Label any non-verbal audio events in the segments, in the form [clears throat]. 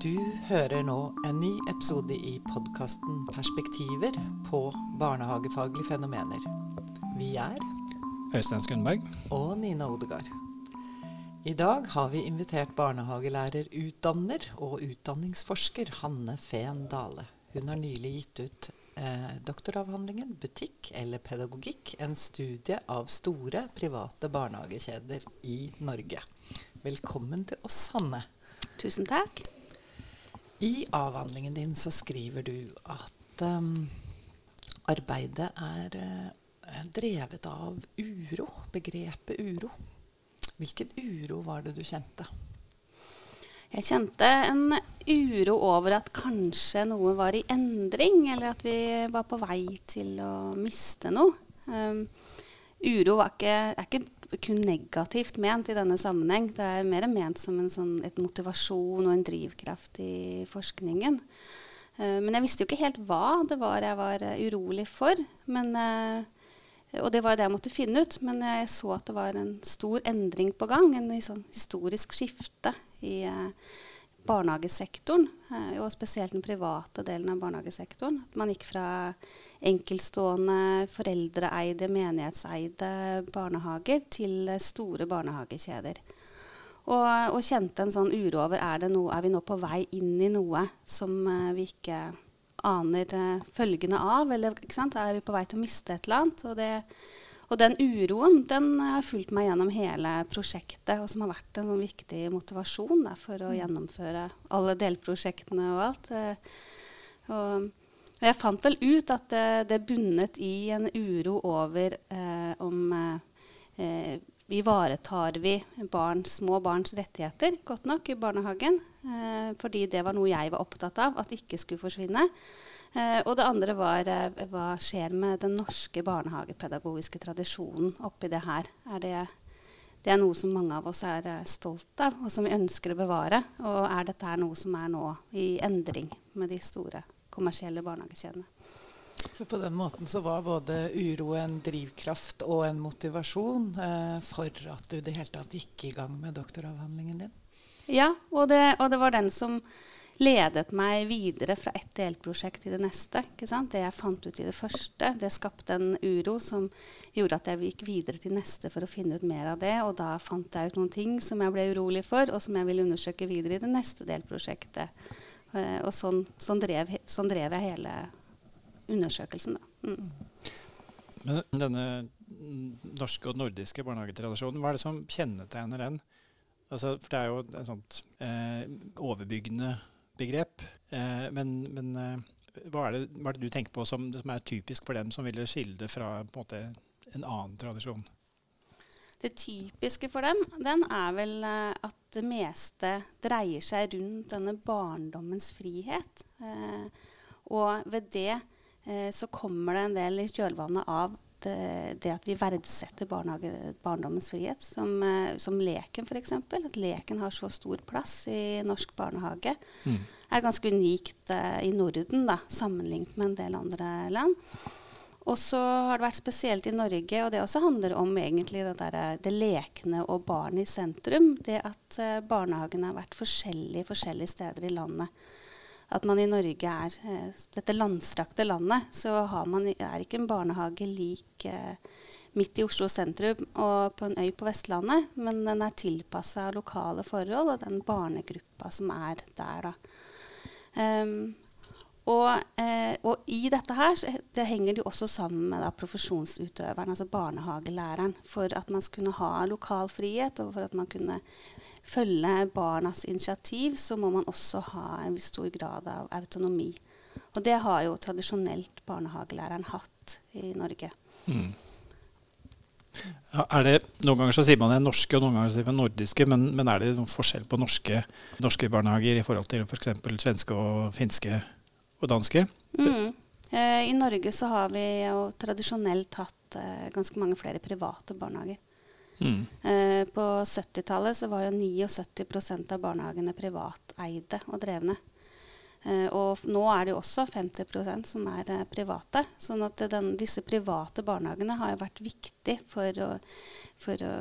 Du hører nå en ny episode i podkasten Perspektiver på barnehagefaglige fenomener. Vi er Øystein Skundberg. og Nina Odegaard. I dag har vi invitert barnehagelærerutdanner og utdanningsforsker Hanne Fehn Dale. Hun har nylig gitt ut eh, doktoravhandlingen 'Butikk eller pedagogikk', en studie av store private barnehagekjeder i Norge. Velkommen til oss, Hanne. Tusen takk. I avhandlingen din så skriver du at um, arbeidet er uh, drevet av uro, begrepet uro. Hvilken uro var det du kjente? Jeg kjente en uro over at kanskje noe var i endring, eller at vi var på vei til å miste noe. Um, uro ikke, er ikke kun negativt ment i denne sammenheng. Det er mer ment som en sånn, et motivasjon og en drivkraft i forskningen. Uh, men jeg visste jo ikke helt hva det var jeg var uh, urolig for. Men, uh, og det var det jeg måtte finne ut. Men jeg så at det var en stor endring på gang. En sånn historisk skifte i barnehagesektoren, og spesielt den private delen av barnehagesektoren. Man gikk fra enkeltstående, foreldreeide, menighetseide barnehager til store barnehagekjeder. Og, og, kjente en sånn uro over er, noe, er vi nå på vei inn i noe som uh, vi ikke aner uh, følgene av. Eller er vi på vei til å miste et eller annet? Og, det, og den uroen den har fulgt meg gjennom hele prosjektet, og som har vært en sånn viktig motivasjon da, for å gjennomføre alle delprosjektene og alt. Uh, og, og jeg fant vel ut at det, det bunnet i en uro over eh, om eh, ivaretar vi barn, små barns rettigheter godt nok i barnehagen. Eh, fordi det var noe jeg var opptatt av at ikke skulle forsvinne. Eh, og det andre var eh, hva skjer med den norske barnehagepedagogiske tradisjonen oppi det her. Er det, det er noe som mange av oss er stolt av, og som vi ønsker å bevare. Og er dette noe som er nå i endring med de store kommersielle barnehagekjedene. Så på den måten så var både uro en drivkraft og en motivasjon eh, for at du i det hele tatt gikk i gang med doktoravhandlingen din? Ja, og det, og det, var den som ledet meg videre fra ett delprosjekt til det neste. Det jeg fant ut i det første, det skapte en uro som gjorde at jeg gikk videre til neste for å finne ut mer av det. Og da fant jeg ut noen ting som jeg ble urolig for, og som jeg ville undersøke videre i det neste delprosjektet. Uh, og sånn, sånn, drev, sånn, drev, jeg hele undersøkelsen. Mm. Men denne norske og nordiske barnehagetradisjonen, hva er det som kjennetegner den? Altså, for det er jo et sånt eh, overbyggende begrep. Eh, men, men eh, hva, er det, hva, er det, du tenker på som, som, er typisk for dem som ville skille det fra en, måte, en annen tradisjon? Det typiske for dem den er vel eh, at det meste dreier seg rundt denne barndommens frihet. Eh, og ved det eh, så kommer det en del i kjølvannet av det, det at vi verdsetter barndommens frihet, som, eh, som leken f.eks. At leken har så stor plass i norsk barnehage. Mm. er ganske unikt eh, i Norden da, sammenlignet med en del andre land. Og så har det vært spesielt i Norge, og det også handler om egentlig det, der, det lekne og barnet i sentrum. Det at eh, barnehagene har vært forskjellige forskjellige steder i landet. At man i Norge er eh, dette landstrakte landet, så man, er ikke en barnehage lik eh, midt i Oslo sentrum og på en øy på Vestlandet, men den er tilpassa lokale forhold og den barnegruppa som er der. da. Um, og, eh, og, i dette her det henger det også sammen med da, profesjonsutøveren, altså barnehagelæreren. For at man skulle ha lokal frihet, og for at man kunne følge barnas initiativ, så må man også ha en stor grad av autonomi. Og det har jo tradisjonelt barnehagelæreren hatt i Norge. Mm. Ja, det, Noen ganger så sier man det norske, og noen ganger sier man nordiske. Men, men er det noen forskjell på norske, norske barnehager i forhold til f.eks. For svenske og finske og danske. Mm. Eh, I Norge så har vi jo tradisjonelt hatt eh, ganske mange flere private barnehager. Mm. Eh, på 70-tallet så var jo 79% av barnehagene privateide og drevne. Eh, og nå er det jo også 50% som er eh, private. sånn at den, disse private barnehagene har jo vært viktig for å, for å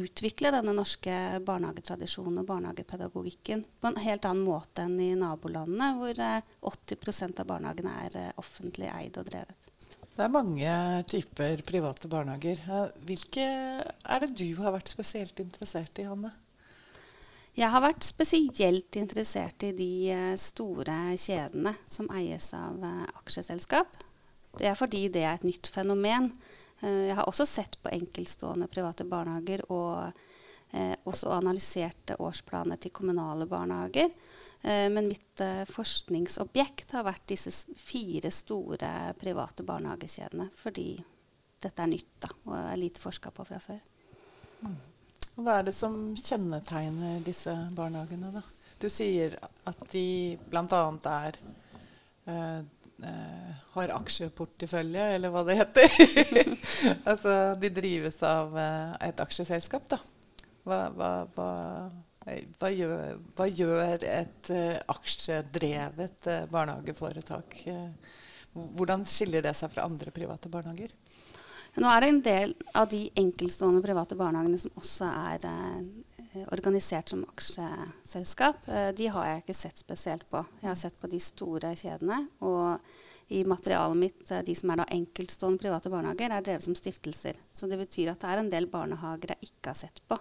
utvikle denne norske barnehagetradisjonen og barnehagepedagogikken på en helt annen måte enn i nabolandene, hvor 80% av barnehagene er offentlig eid og drevet. Det er mange typer private barnehager. Hvilke er det du har vært spesielt interessert i, Hanne? Jeg har vært spesielt interessert i de eh, store kjedene som eies av eh, aksjeselskap. Det er fordi det er et nytt fenomen. Eh, jeg har også sett på enkeltstående private barnehager og også analyserte årsplaner til kommunale barnehager. Eh, men mitt eh, forskningsobjekt har vært disse fire store private barnehagekjedene. Fordi dette er nytt da, og er lite forska på fra før. Mm. Hva er det som kjennetegner disse barnehagene? da? Du sier at de bl.a. er eh, eh, har aksjeportefølje, eller hva det heter. [laughs] altså de drives av eh, et aksjeselskap, da. Hva, hva, hva hva gjør, gjør et uh, aksjedrevet uh, barnehageforetak? Uh, hvordan skiller det seg fra andre private barnehager? Nå er det en del av de enkeltstående private barnehagene som også er organisert som aksjeselskap. de har jeg ikke sett spesielt på. Jeg har sett på de store kjedene. Og i materialet mitt, de som er da enkeltstående private barnehager, er drevet som stiftelser. Så det betyr at det er en del barnehager jeg ikke har sett på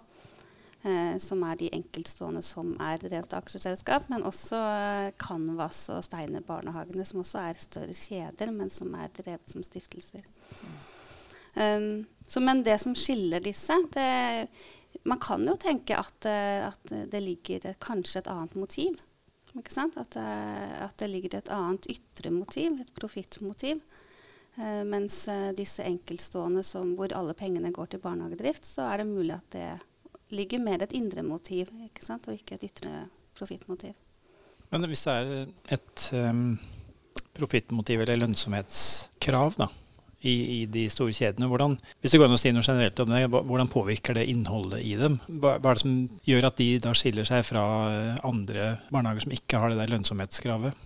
eh, som er de enkeltstående som er drevet av aksjeselskap, men også eh, Canvas og Steiner barnehagene, som også er større kjeder, men som er drevet som stiftelser. Mm. Um, så, men det som skiller disse det, Man kan jo tenke at, uh, at det ligger kanskje et annet motiv. At, uh, at, det ligger et annet ytre motiv, et profittmotiv. Uh, mens disse enkeltstående som, hvor alle pengene går til barnehagedrift, så er det mulig at det ligger mer et indre motiv ikke sant? og ikke et ytre profittmotiv. Men hvis det er et um, profittmotiv eller lønnsomhetskrav da, i, i, de store kjedene, hvordan, hvis det går an å si noe generelt om det, hvordan påvirker det innholdet i dem? Hva, hva er det som gjør at de da skiller seg fra eh, andre barnehager som ikke har det der lønnsomhetskravet?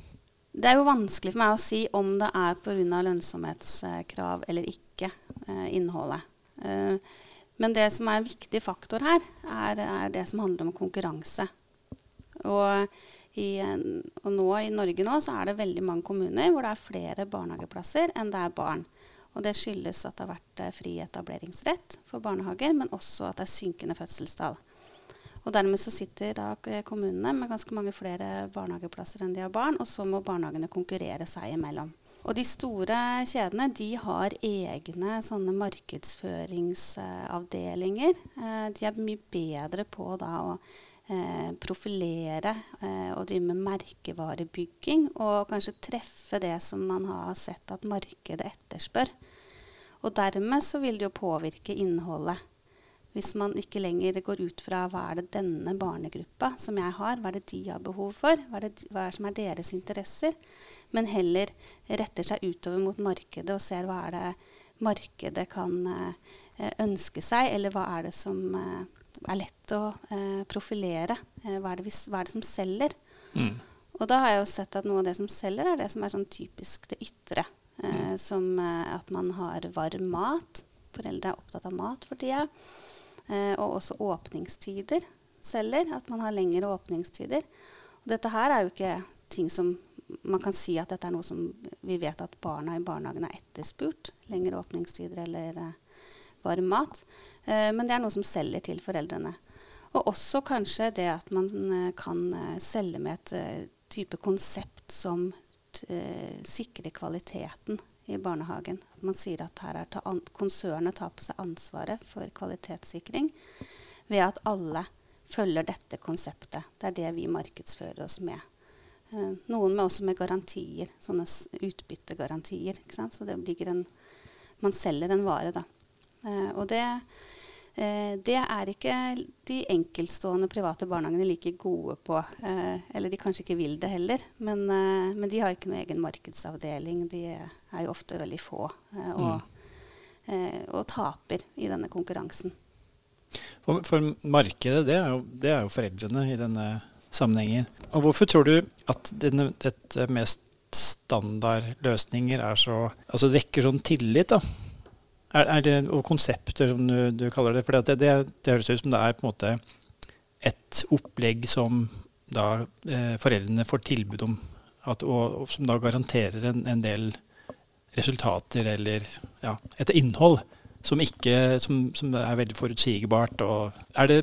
Det er jo vanskelig for meg å si om det er pga. lønnsomhetskrav eller ikke, eh, innholdet. Eh, men det som er en viktig faktor her, er, er det som handler om konkurranse. Og, i, og, nå i Norge nå så er det veldig mange kommuner hvor det er flere barnehageplasser enn det er barn. Og det skyldes at det har vært eh, fri etableringsrett for barnehager, men også at det er synkende fødselstall. Og dermed så sitter da kommunene med ganske mange flere barnehageplasser enn de har barn, og så må barnehagene konkurrere seg imellom. Og de store kjedene de har egne sånne markedsføringsavdelinger. Eh, de er mye bedre på da å eh, profilere eh, og drive med merkevarebygging. Og kanskje treffe det som man har sett at markedet etterspør. Og dermed så vil det jo påvirke innholdet. Hvis man ikke lenger går ut fra hva er det denne barnegruppa som jeg har, hva er det de har behov for, hva er, det, hva er som er deres interesser, men heller retter seg utover mot markedet og ser hva er det markedet kan eh, ønske seg, eller hva er det som eh, er lett å eh, profilere. Hva er, det, hva, er det som selger? Mm. Og da har jeg jo sett at noe av det som selger, er det som er sånn typisk det ytre. Mm. Som at man har varm mat. Foreldre er opptatt av mat for tida. Eh, og også åpningstider selger. At man har lengre åpningstider. Og dette her er jo ikke ting som man kan si at dette er noe som vi vet at barna i barnehagen har etterspurt. Lengre åpningstider eller eh, varm mat. Eh, men det er noe som selger til foreldrene. Og også kanskje det at man eh, kan eh, selge med et type konsept som sikrer kvaliteten i barnehagen. Man sier at her er ta konsernet tar på seg ansvaret for kvalitetssikring ved at alle følger dette konseptet. Det er det vi markedsfører oss med. Noen med også med garantier, sånne utbyttegarantier. Så det blir en Man selger en vare, da. Og det det er ikke de enkeltstående private barnehagene like gode på. Eh, eller de kanskje ikke vil det heller. Men, eh, men, de har ikke noen egen markedsavdeling. De er jo ofte veldig få eh, og, mm. og, taper i denne konkurransen. For, for markedet, det er, jo, det er, jo, foreldrene i denne sammenhengen. Og hvorfor tror du at denne, dette mest standardløsninger er så Altså vekker sånn tillit, da? Er, er det, og konsepter, som du, du kaller det. For det, det, det, høres ut som det er på en måte et opplegg som da eh, foreldrene får tilbud om, at, og, og, som da garanterer en, en del resultater eller ja, et innhold som, ikke, som, som er veldig forutsigbart. er det,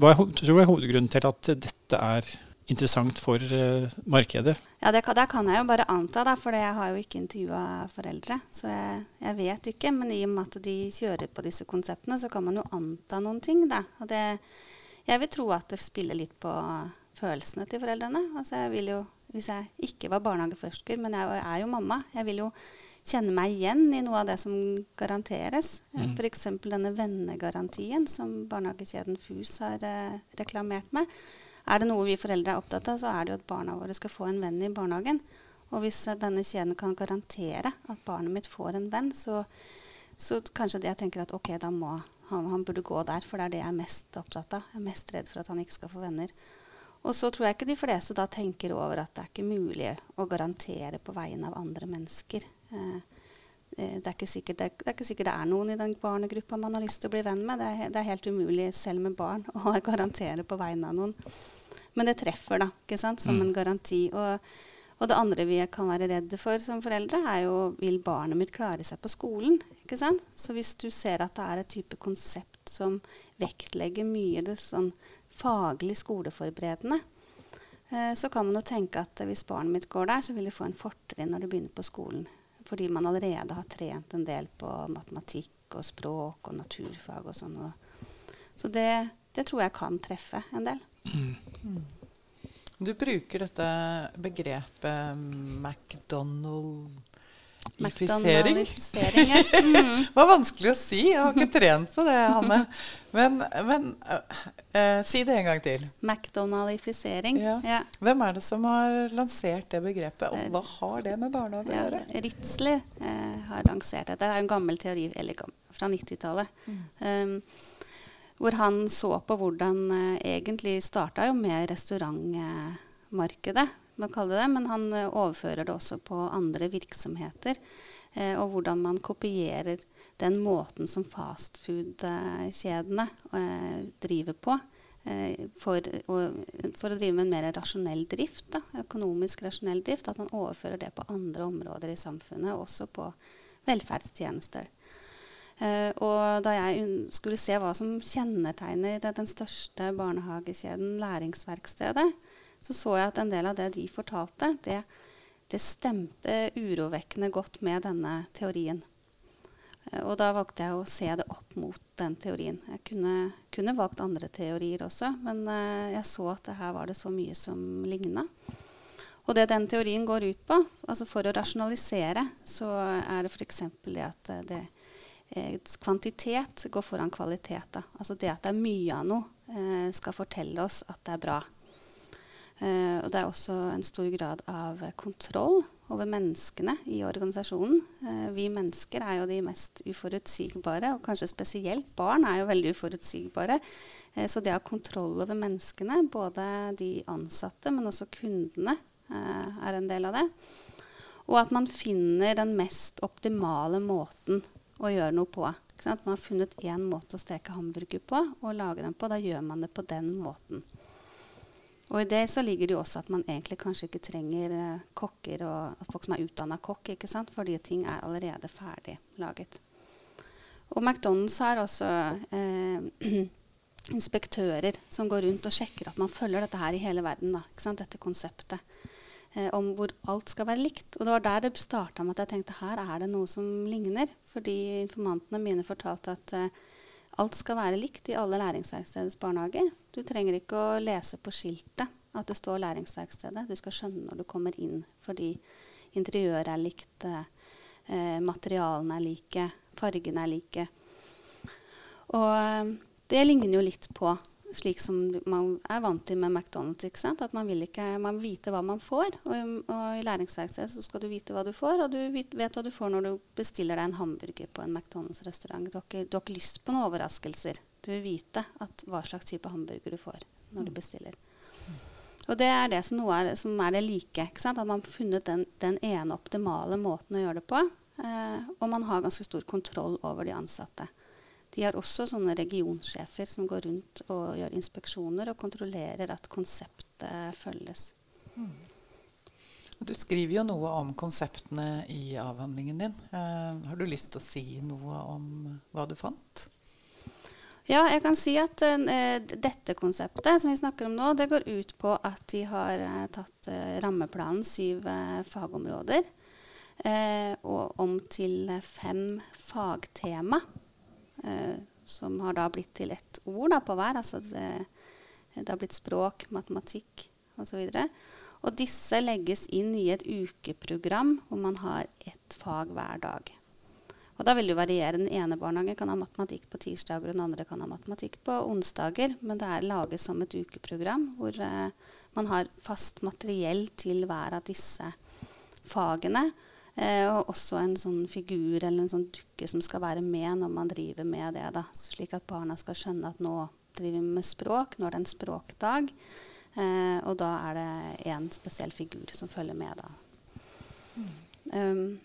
hva tror du er hovedgrunnen til at dette er interessant for uh, markedet? Ja, det det kan, jeg jo bare anta, da, for jeg har jo ikke intervjua foreldre. Så jeg, jeg, vet ikke. Men i og med at de kjører på disse konseptene, så kan man jo anta noen ting. Da. Og det, jeg vil tro at det spiller litt på følelsene til foreldrene. Altså jeg vil jo, Hvis jeg ikke var barnehageforsker, men jeg er jo mamma, jeg vil jo kjenne meg igjen i noe av det som garanteres. Mm. F.eks. denne vennegarantien som barnehagekjeden FUS har eh, reklamert med. Er det noe vi foreldre er opptatt av, så er det jo at barna våre skal få en venn i barnehagen. Og hvis eh, denne kjeden kan garantere at barnet mitt får en venn, så, så kanskje det jeg tenker at ok, da må han, han burde gå der, for det er det jeg er mest opptatt av. Jeg er mest redd for at han ikke skal få venner. Og så tror jeg ikke de fleste da tenker over at det er ikke mulig å garantere på vegne av andre mennesker. Eh, eh, det, er sikkert, det, er, det er, ikke sikkert det er noen i den barnegruppa man har lyst til å bli venn med. Det er, det er, helt umulig selv med barn [laughs] å garantere på vegne av noen. Men det treffer da, ikke sant, som mm. en garanti. Og, og, det andre vi kan være redde for som foreldre, er jo vil barnet mitt klare seg på skolen. ikke sant? Så hvis du ser at det er et type konsept som vektlegger mye det sånn faglig skoleforberedende, eh, så kan man jo tenke at hvis barnet mitt går der, så vil det få en fortrinn når det begynner på skolen. Fordi man allerede har trent en del på matematikk og språk og naturfag og sånn. Så det, det, tror jeg kan treffe en del. Mm. Du bruker dette begrepet McDonald Ifisering? Ja. [laughs] Mm. det var vanskelig å si. Jeg har ikke trent på det, Hanne. Men, men uh, si det en gang til. McDonaldifisering. Ja. Ja. Hvem er det som har lansert det begrepet, og hva har det med barnehage å gjøre? Ritzler uh, har lansert det. Det er en gammel teori eller, fra 90-tallet. Mm. Um, hvor han så på hvordan uh, Egentlig starta jo med restaurantmarkedet man kalle det, men han eh, overfører det også på andre virksomheter. Eh, og hvordan man kopierer den måten som fastfood-kjedene eh, driver på. Eh, for, og, for, å drive med en mer rasjonell drift, da, økonomisk rasjonell drift. At man overfører det på andre områder i samfunnet, også på velferdstjenester. Uh, og da jeg skulle se hva som kjennetegner den største barnehagekjeden Læringsverkstedet, så så jeg at en del av det de fortalte, det, det stemte urovekkende godt med denne teorien. Eh, og da valgte jeg å se det opp mot den teorien. Jeg kunne, kunne valgt andre teorier også, men uh, jeg så at her var det så mye som ligna. Og det den teorien går ut på, altså for å rasjonalisere, så er det f.eks. det at eh, det, eh, kvantitet går foran kvalitet. Da. Altså det at det er mye av noe, eh, skal fortelle oss at det er bra. Uh, og det er også en stor grad av kontroll over menneskene i organisasjonen. Uh, vi mennesker er jo de mest uforutsigbare, og kanskje spesielt barn er jo veldig uforutsigbare. Uh, så det å ha kontroll over menneskene, både de ansatte, men også kundene, er en del av det. Og at man finner den mest optimale måten å gjøre noe på. Man har funnet én måte å steke hamburger på og lage den på. Da gjør man det på den måten. Og i det så ligger det jo også at man egentlig kanskje ikke trenger eh, kokker og folk som er utdanna kokk, ikke sant? fordi ting er allerede ferdig laget. Og McDonald's har også eh, [clears throat] inspektører som går rundt og sjekker at man følger dette her i hele verden. Da? Dette konseptet eh, om hvor alt skal være likt. Og det var der det starta med at jeg tenkte her er det noe som ligner. Fordi informantene mine fortalte at eh, Alt skal være likt i alle læringsverkstedets barnehager. Du trenger ikke å lese på skiltet at det står læringsverkstedet. Du skal skjønne når du kommer inn, fordi interiøret er likt, eh, materialene er like, fargene er like. Og eh, det ligner jo litt på slik som man er vant til med McDonald's. ikke sant? At man vil ikke man vite hva man får. Og, og i læringsverkstedet så skal du vite hva du får, og du vet, vet hva du får når du bestiller deg en hamburger på en McDonald's-restaurant. Du, du, har ikke lyst på noen overraskelser. Du vil vite hva slags type hamburger du får når du bestiller. Og det er det som, er, som er det like. At man har funnet den, den, ene optimale måten å gjøre det på. Eh, og man har ganske stor kontroll over de ansatte. De har også sånne regionsjefer som går rundt og gjør inspeksjoner og kontrollerer at konseptet følges. Mm. Du skriver jo noe om konseptene i avhandlingen din. Eh, har du lyst til å si noe om hva du fant? Ja, jeg kan si at uh, dette konseptet som vi snakker om nå, det går ut på at de har uh, tatt uh, rammeplanen syv fagområder og om til fem fagtema. Som har da blitt til ett ord da, på hver. Altså det, det har blitt språk, matematikk osv. Og, og disse legges inn i et ukeprogram hvor man har ett fag hver dag. Og da vil det variere. Den ene barnehagen kan ha matematikk på tirsdager, og den andre kan ha matematikk på onsdager. Men det er laget som et ukeprogram hvor eh, man har fast materiell til hver av disse fagene. Eh, og også en sånn figur eller en sånn dukke som skal være med når man driver med det. Da. Slik at barna skal skjønne at nå driver vi med språk, nå er det en språkdag. Eh, og da er det én spesiell figur som følger med da. Um,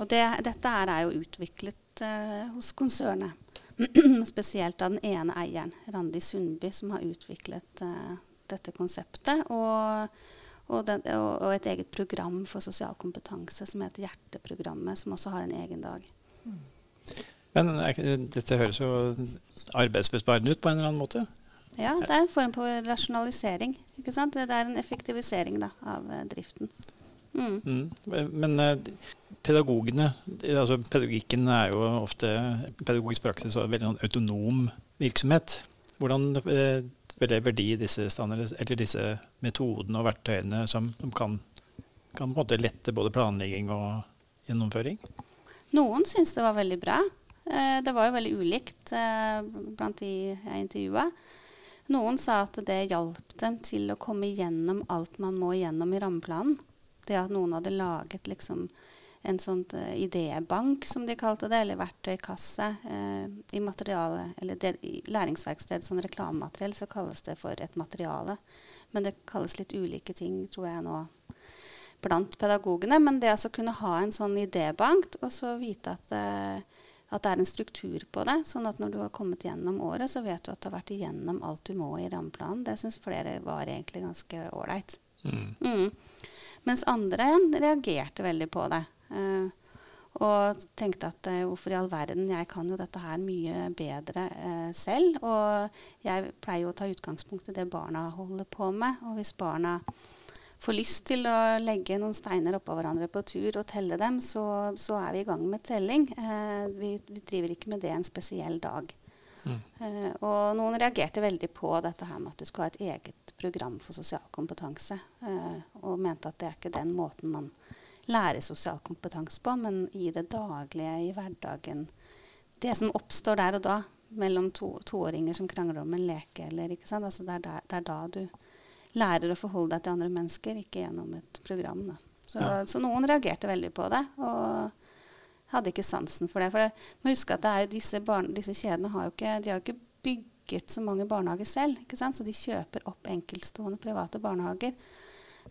og det, dette er jo utviklet uh, hos konsernet. [clears throat] Spesielt av den ene eieren, Randi Sundby, som har utviklet uh, dette konseptet. Og, og, den, og, og, et eget program for sosial kompetanse som heter Hjerteprogrammet, som også har en egen dag. Men dette høres jo arbeidsbesparende ut på en eller annen måte? Ja, det er en form på rasjonalisering. ikke sant? Det er en effektivisering da, av uh, driften. Mm. Mm. Men pedagogene altså Pedagogikken er jo ofte pedagogisk praksis og veldig sånn autonom virksomhet. Hvordan vurderer de disse, disse metodene og verktøyene som, som kan, kan, lette både planlegging og gjennomføring? Noen syns det var veldig bra. Eh, det var jo veldig ulikt eh, blant de jeg intervjua. Noen sa at det hjalp dem til å komme gjennom alt man må gjennom i rammeplanen. Det at noen hadde laget liksom en sånn uh, idébank, som de kalte det, eller verktøykasse uh, i materiale, eller del, i læringsverksted, sånn reklamemateriell, så kalles det for et materiale. Men det kalles litt ulike ting, tror jeg nå, blant pedagogene. Men det å kunne ha en sånn idébank, og så vite at, uh, at det er en struktur på det, sånn at når du har kommet gjennom året, så vet du at du har vært igjennom alt du må i rammeplanen. Det syns flere var egentlig ganske ålreit. Mm. Mm. Mens andre reagerte veldig på det. Uh, og tenkte at uh, hvorfor i all verden, jeg kan jo dette her mye bedre uh, selv. Og jeg pleier jo å ta utgangspunkt i det barna holder på med. Og hvis barna får lyst til å legge noen steiner oppå hverandre på tur og telle dem, så, så er vi i gang med telling. Vi, vi, driver ikke med det en spesiell dag. Mm. og noen reagerte veldig på dette her med at du skal ha et eget program for sosial kompetanse. og mente at det er ikke den måten man lære sosial kompetanse på, men i det daglige, i hverdagen. Det som oppstår der og da mellom to, toåringer som krangler om en leke. Eller, altså det, er der, det, er da du lærer å forholde deg til andre mennesker, ikke gjennom et program. Så, ja. så, noen reagerte veldig på det, og hadde ikke sansen for det. For det, må huske at disse, barn, disse, kjedene har jo ikke, har ikke bygget så mange barnehager selv. Så de kjøper opp enkeltstående private barnehager.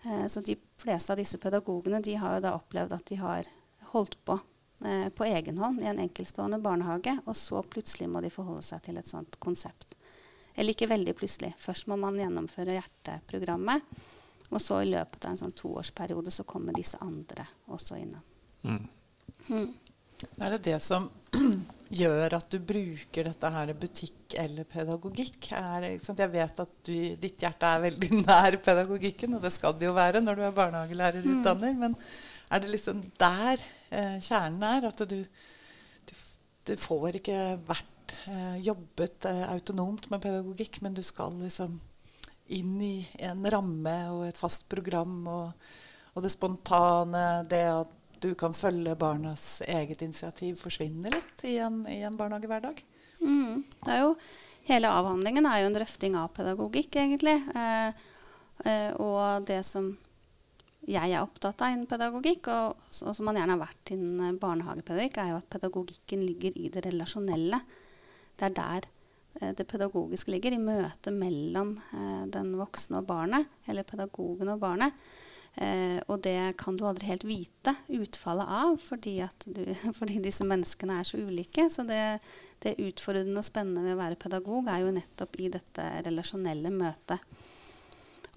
Eh, så de fleste av disse pedagogene de har jo da opplevd at de har holdt på eh, på egen hånd i en enkeltstående barnehage, og så plutselig må de forholde seg til et sånt konsept. Eller ikke veldig plutselig. Først må man gjennomføre hjerteprogrammet, og så i løpet av en sånn toårsperiode så kommer disse andre også innom. Mm. Mm. Er det det som gjør at du bruker dette her butikk eller pedagogikk? Er, jeg vet at du, ditt hjerte er veldig [laughs] nær pedagogikken, og det skal det jo være når du er barnehagelærerutdanner. Mm. Men er det liksom der eh, kjernen er? At du, du, du får ikke vært eh, jobbet eh, autonomt med pedagogikk, men du skal liksom inn i en ramme og et fast program og, og det spontane, det at du kan følge barnas eget initiativ forsvinne litt i en, i en barnehagehverdag? Mm. Det er jo, hele avhandlingen er jo en drøfting av pedagogikk, egentlig. Eh, eh, og det som jeg er opptatt av innen pedagogikk, og, og, som man gjerne har vært innen barnehagepedagogikk, er jo at pedagogikken ligger i det relasjonelle. Det er der eh, det pedagogiske ligger, i møtet mellom eh, den voksne og barnet, eller pedagogen og barnet. Eh, og det kan du aldri helt vite utfallet av, fordi, du, [laughs] fordi disse menneskene er så ulike. Så det, det utfordrende og spennende ved å være pedagog er jo nettopp i dette relasjonelle møtet.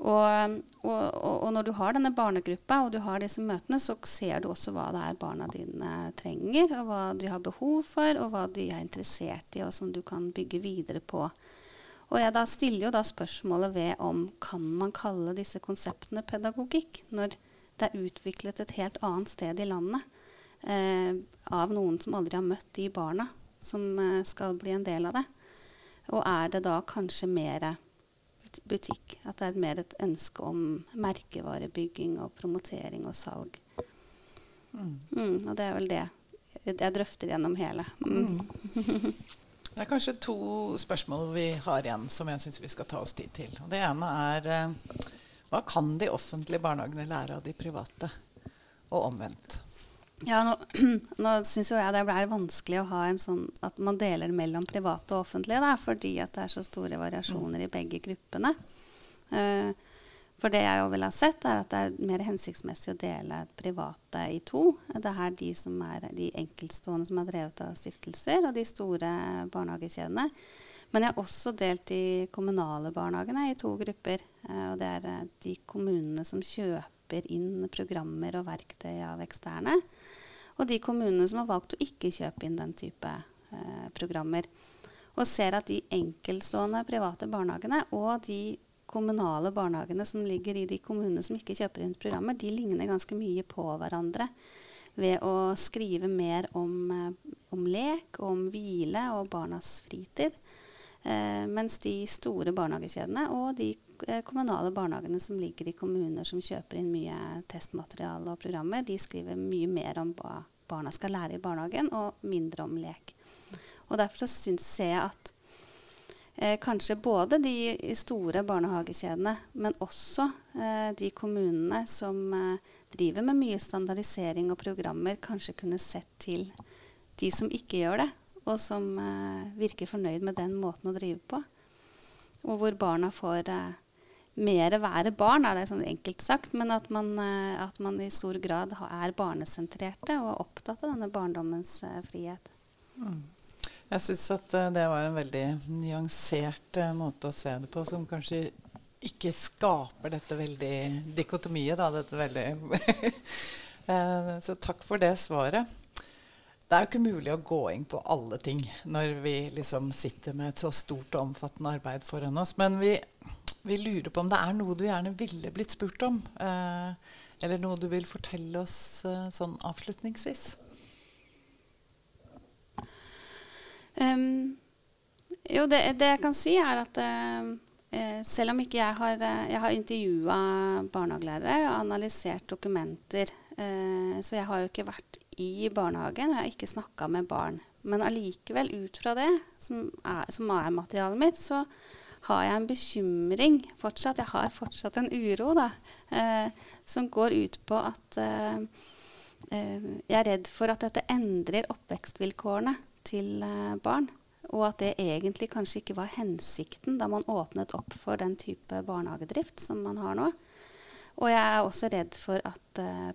Og, og, og, når du har denne barnegruppa og du har disse møtene, så ser du også hva det er barna dine trenger, og hva de har behov for, og hva de er interessert i, og som du kan bygge videre på. Og jeg da stiller jo da spørsmålet ved om kan man kalle disse konseptene pedagogikk, når det er utviklet et helt annet sted i landet eh, av noen som aldri har møtt de barna som eh, skal bli en del av det. Og er det da kanskje mer butikk. At det er mer et ønske om merkevarebygging og promotering og salg. Mm. Mm, og det er vel det jeg drøfter gjennom hele. Mm. [laughs] det er kanskje to spørsmål vi har igjen som jeg syns vi skal ta oss tid til. Og det ene er eh, hva kan de offentlige barnehagene lære av de private, og omvendt? Ja, Nå, [clears throat] nå syns jo jeg det blir vanskelig å ha en sånn at man deler mellom private og offentlige, da, fordi at det er så store variasjoner mm. i begge gruppene. Uh, for det jeg jo vil ha sett, er at det er mer hensiktsmessig å dele private i to. Det er de som er de enkeltstående som er drevet av stiftelser, og de store barnehagekjedene. Men jeg har også delt de kommunale barnehagene i to grupper. Uh, og det er uh, de kommunene som kjøper inn programmer og verktøy av eksterne og de kommunene som har valgt å ikke kjøpe inn den type eh, programmer. Og ser at de enkeltstående private barnehagene og de kommunale barnehagene som ligger i de kommunene som ikke kjøper inn programmer, de ligner ganske mye på hverandre ved å skrive mer om, eh, om lek, om hvile og barnas fritid. Eh, mens de store barnehagekjedene og de eh, kommunale barnehagene som ligger i kommuner som kjøper inn mye testmateriale og programmer, de skriver mye mer om hva barna skal lære i barnehagen, og mindre om lek. Og Derfor så ser jeg at eh, kanskje både de store barnehagekjedene, men også eh, de kommunene som eh, driver med mye standardisering og programmer, kanskje kunne sett til de som ikke gjør det, og som eh, virker fornøyd med den måten å drive på. Og hvor barna får eh, mer være barn, er det sånn enkelt sagt, men at man, eh, at man, i stor grad er barnesentrerte og er opptatt av denne barndommens frihet. Mm. Jeg syns at uh, det var en veldig nyansert uh, måte å se det på, som kanskje ikke skaper dette veldig dikotomiet, da, dette veldig [laughs] Så takk for det svaret. Det er jo ikke mulig å gå inn på alle ting når vi liksom sitter med et så stort og omfattende arbeid foran oss. Men vi, vi, lurer på om det er noe du gjerne ville blitt spurt om. Eh, eller noe du vil fortelle oss eh, sånn avslutningsvis. Um, jo, det, det, jeg kan si, er at uh, selv om ikke jeg har, jeg har intervjua barnehagelærere og analysert dokumenter, uh, så jeg har jo ikke vært i barnehagen, og jeg har ikke snakka med barn. Men allikevel, ut fra det, som er, som er, materialet mitt, så har jeg en bekymring fortsatt. Jeg har fortsatt en uro da, uh, som går ut på at eh, eh, jeg er redd for at dette endrer oppvekstvilkårene til eh, barn. Og at det egentlig kanskje ikke var hensikten da man åpnet opp for den type barnehagedrift som man har nå. Og jeg er også redd for at uh,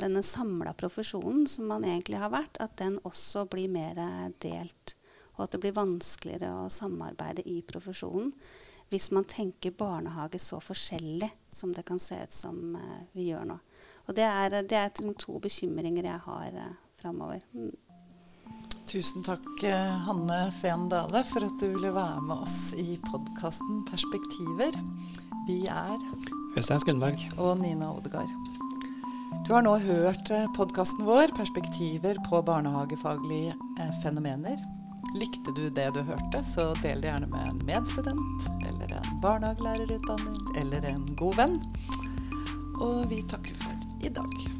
denne samla profesjonen som man egentlig har vært, at den også blir mer delt. Og at det blir vanskeligere å samarbeide i profesjonen hvis man tenker barnehage så forskjellig som det kan se ut som vi gjør nå. Og det er, det er to bekymringer jeg har uh, framover. Tusen takk, Hanne Fehn Dale, for at du ville være med oss i podkasten Perspektiver. Vi er Øystein Skundberg. Og Nina Odegaard. Du har nå hørt eh, podkasten vår 'Perspektiver på barnehagefaglige eh, fenomener'. Likte du det du hørte, så del det gjerne med en medstudent eller en barnehagelærerutdanner eller en god venn. Og vi takker for i dag.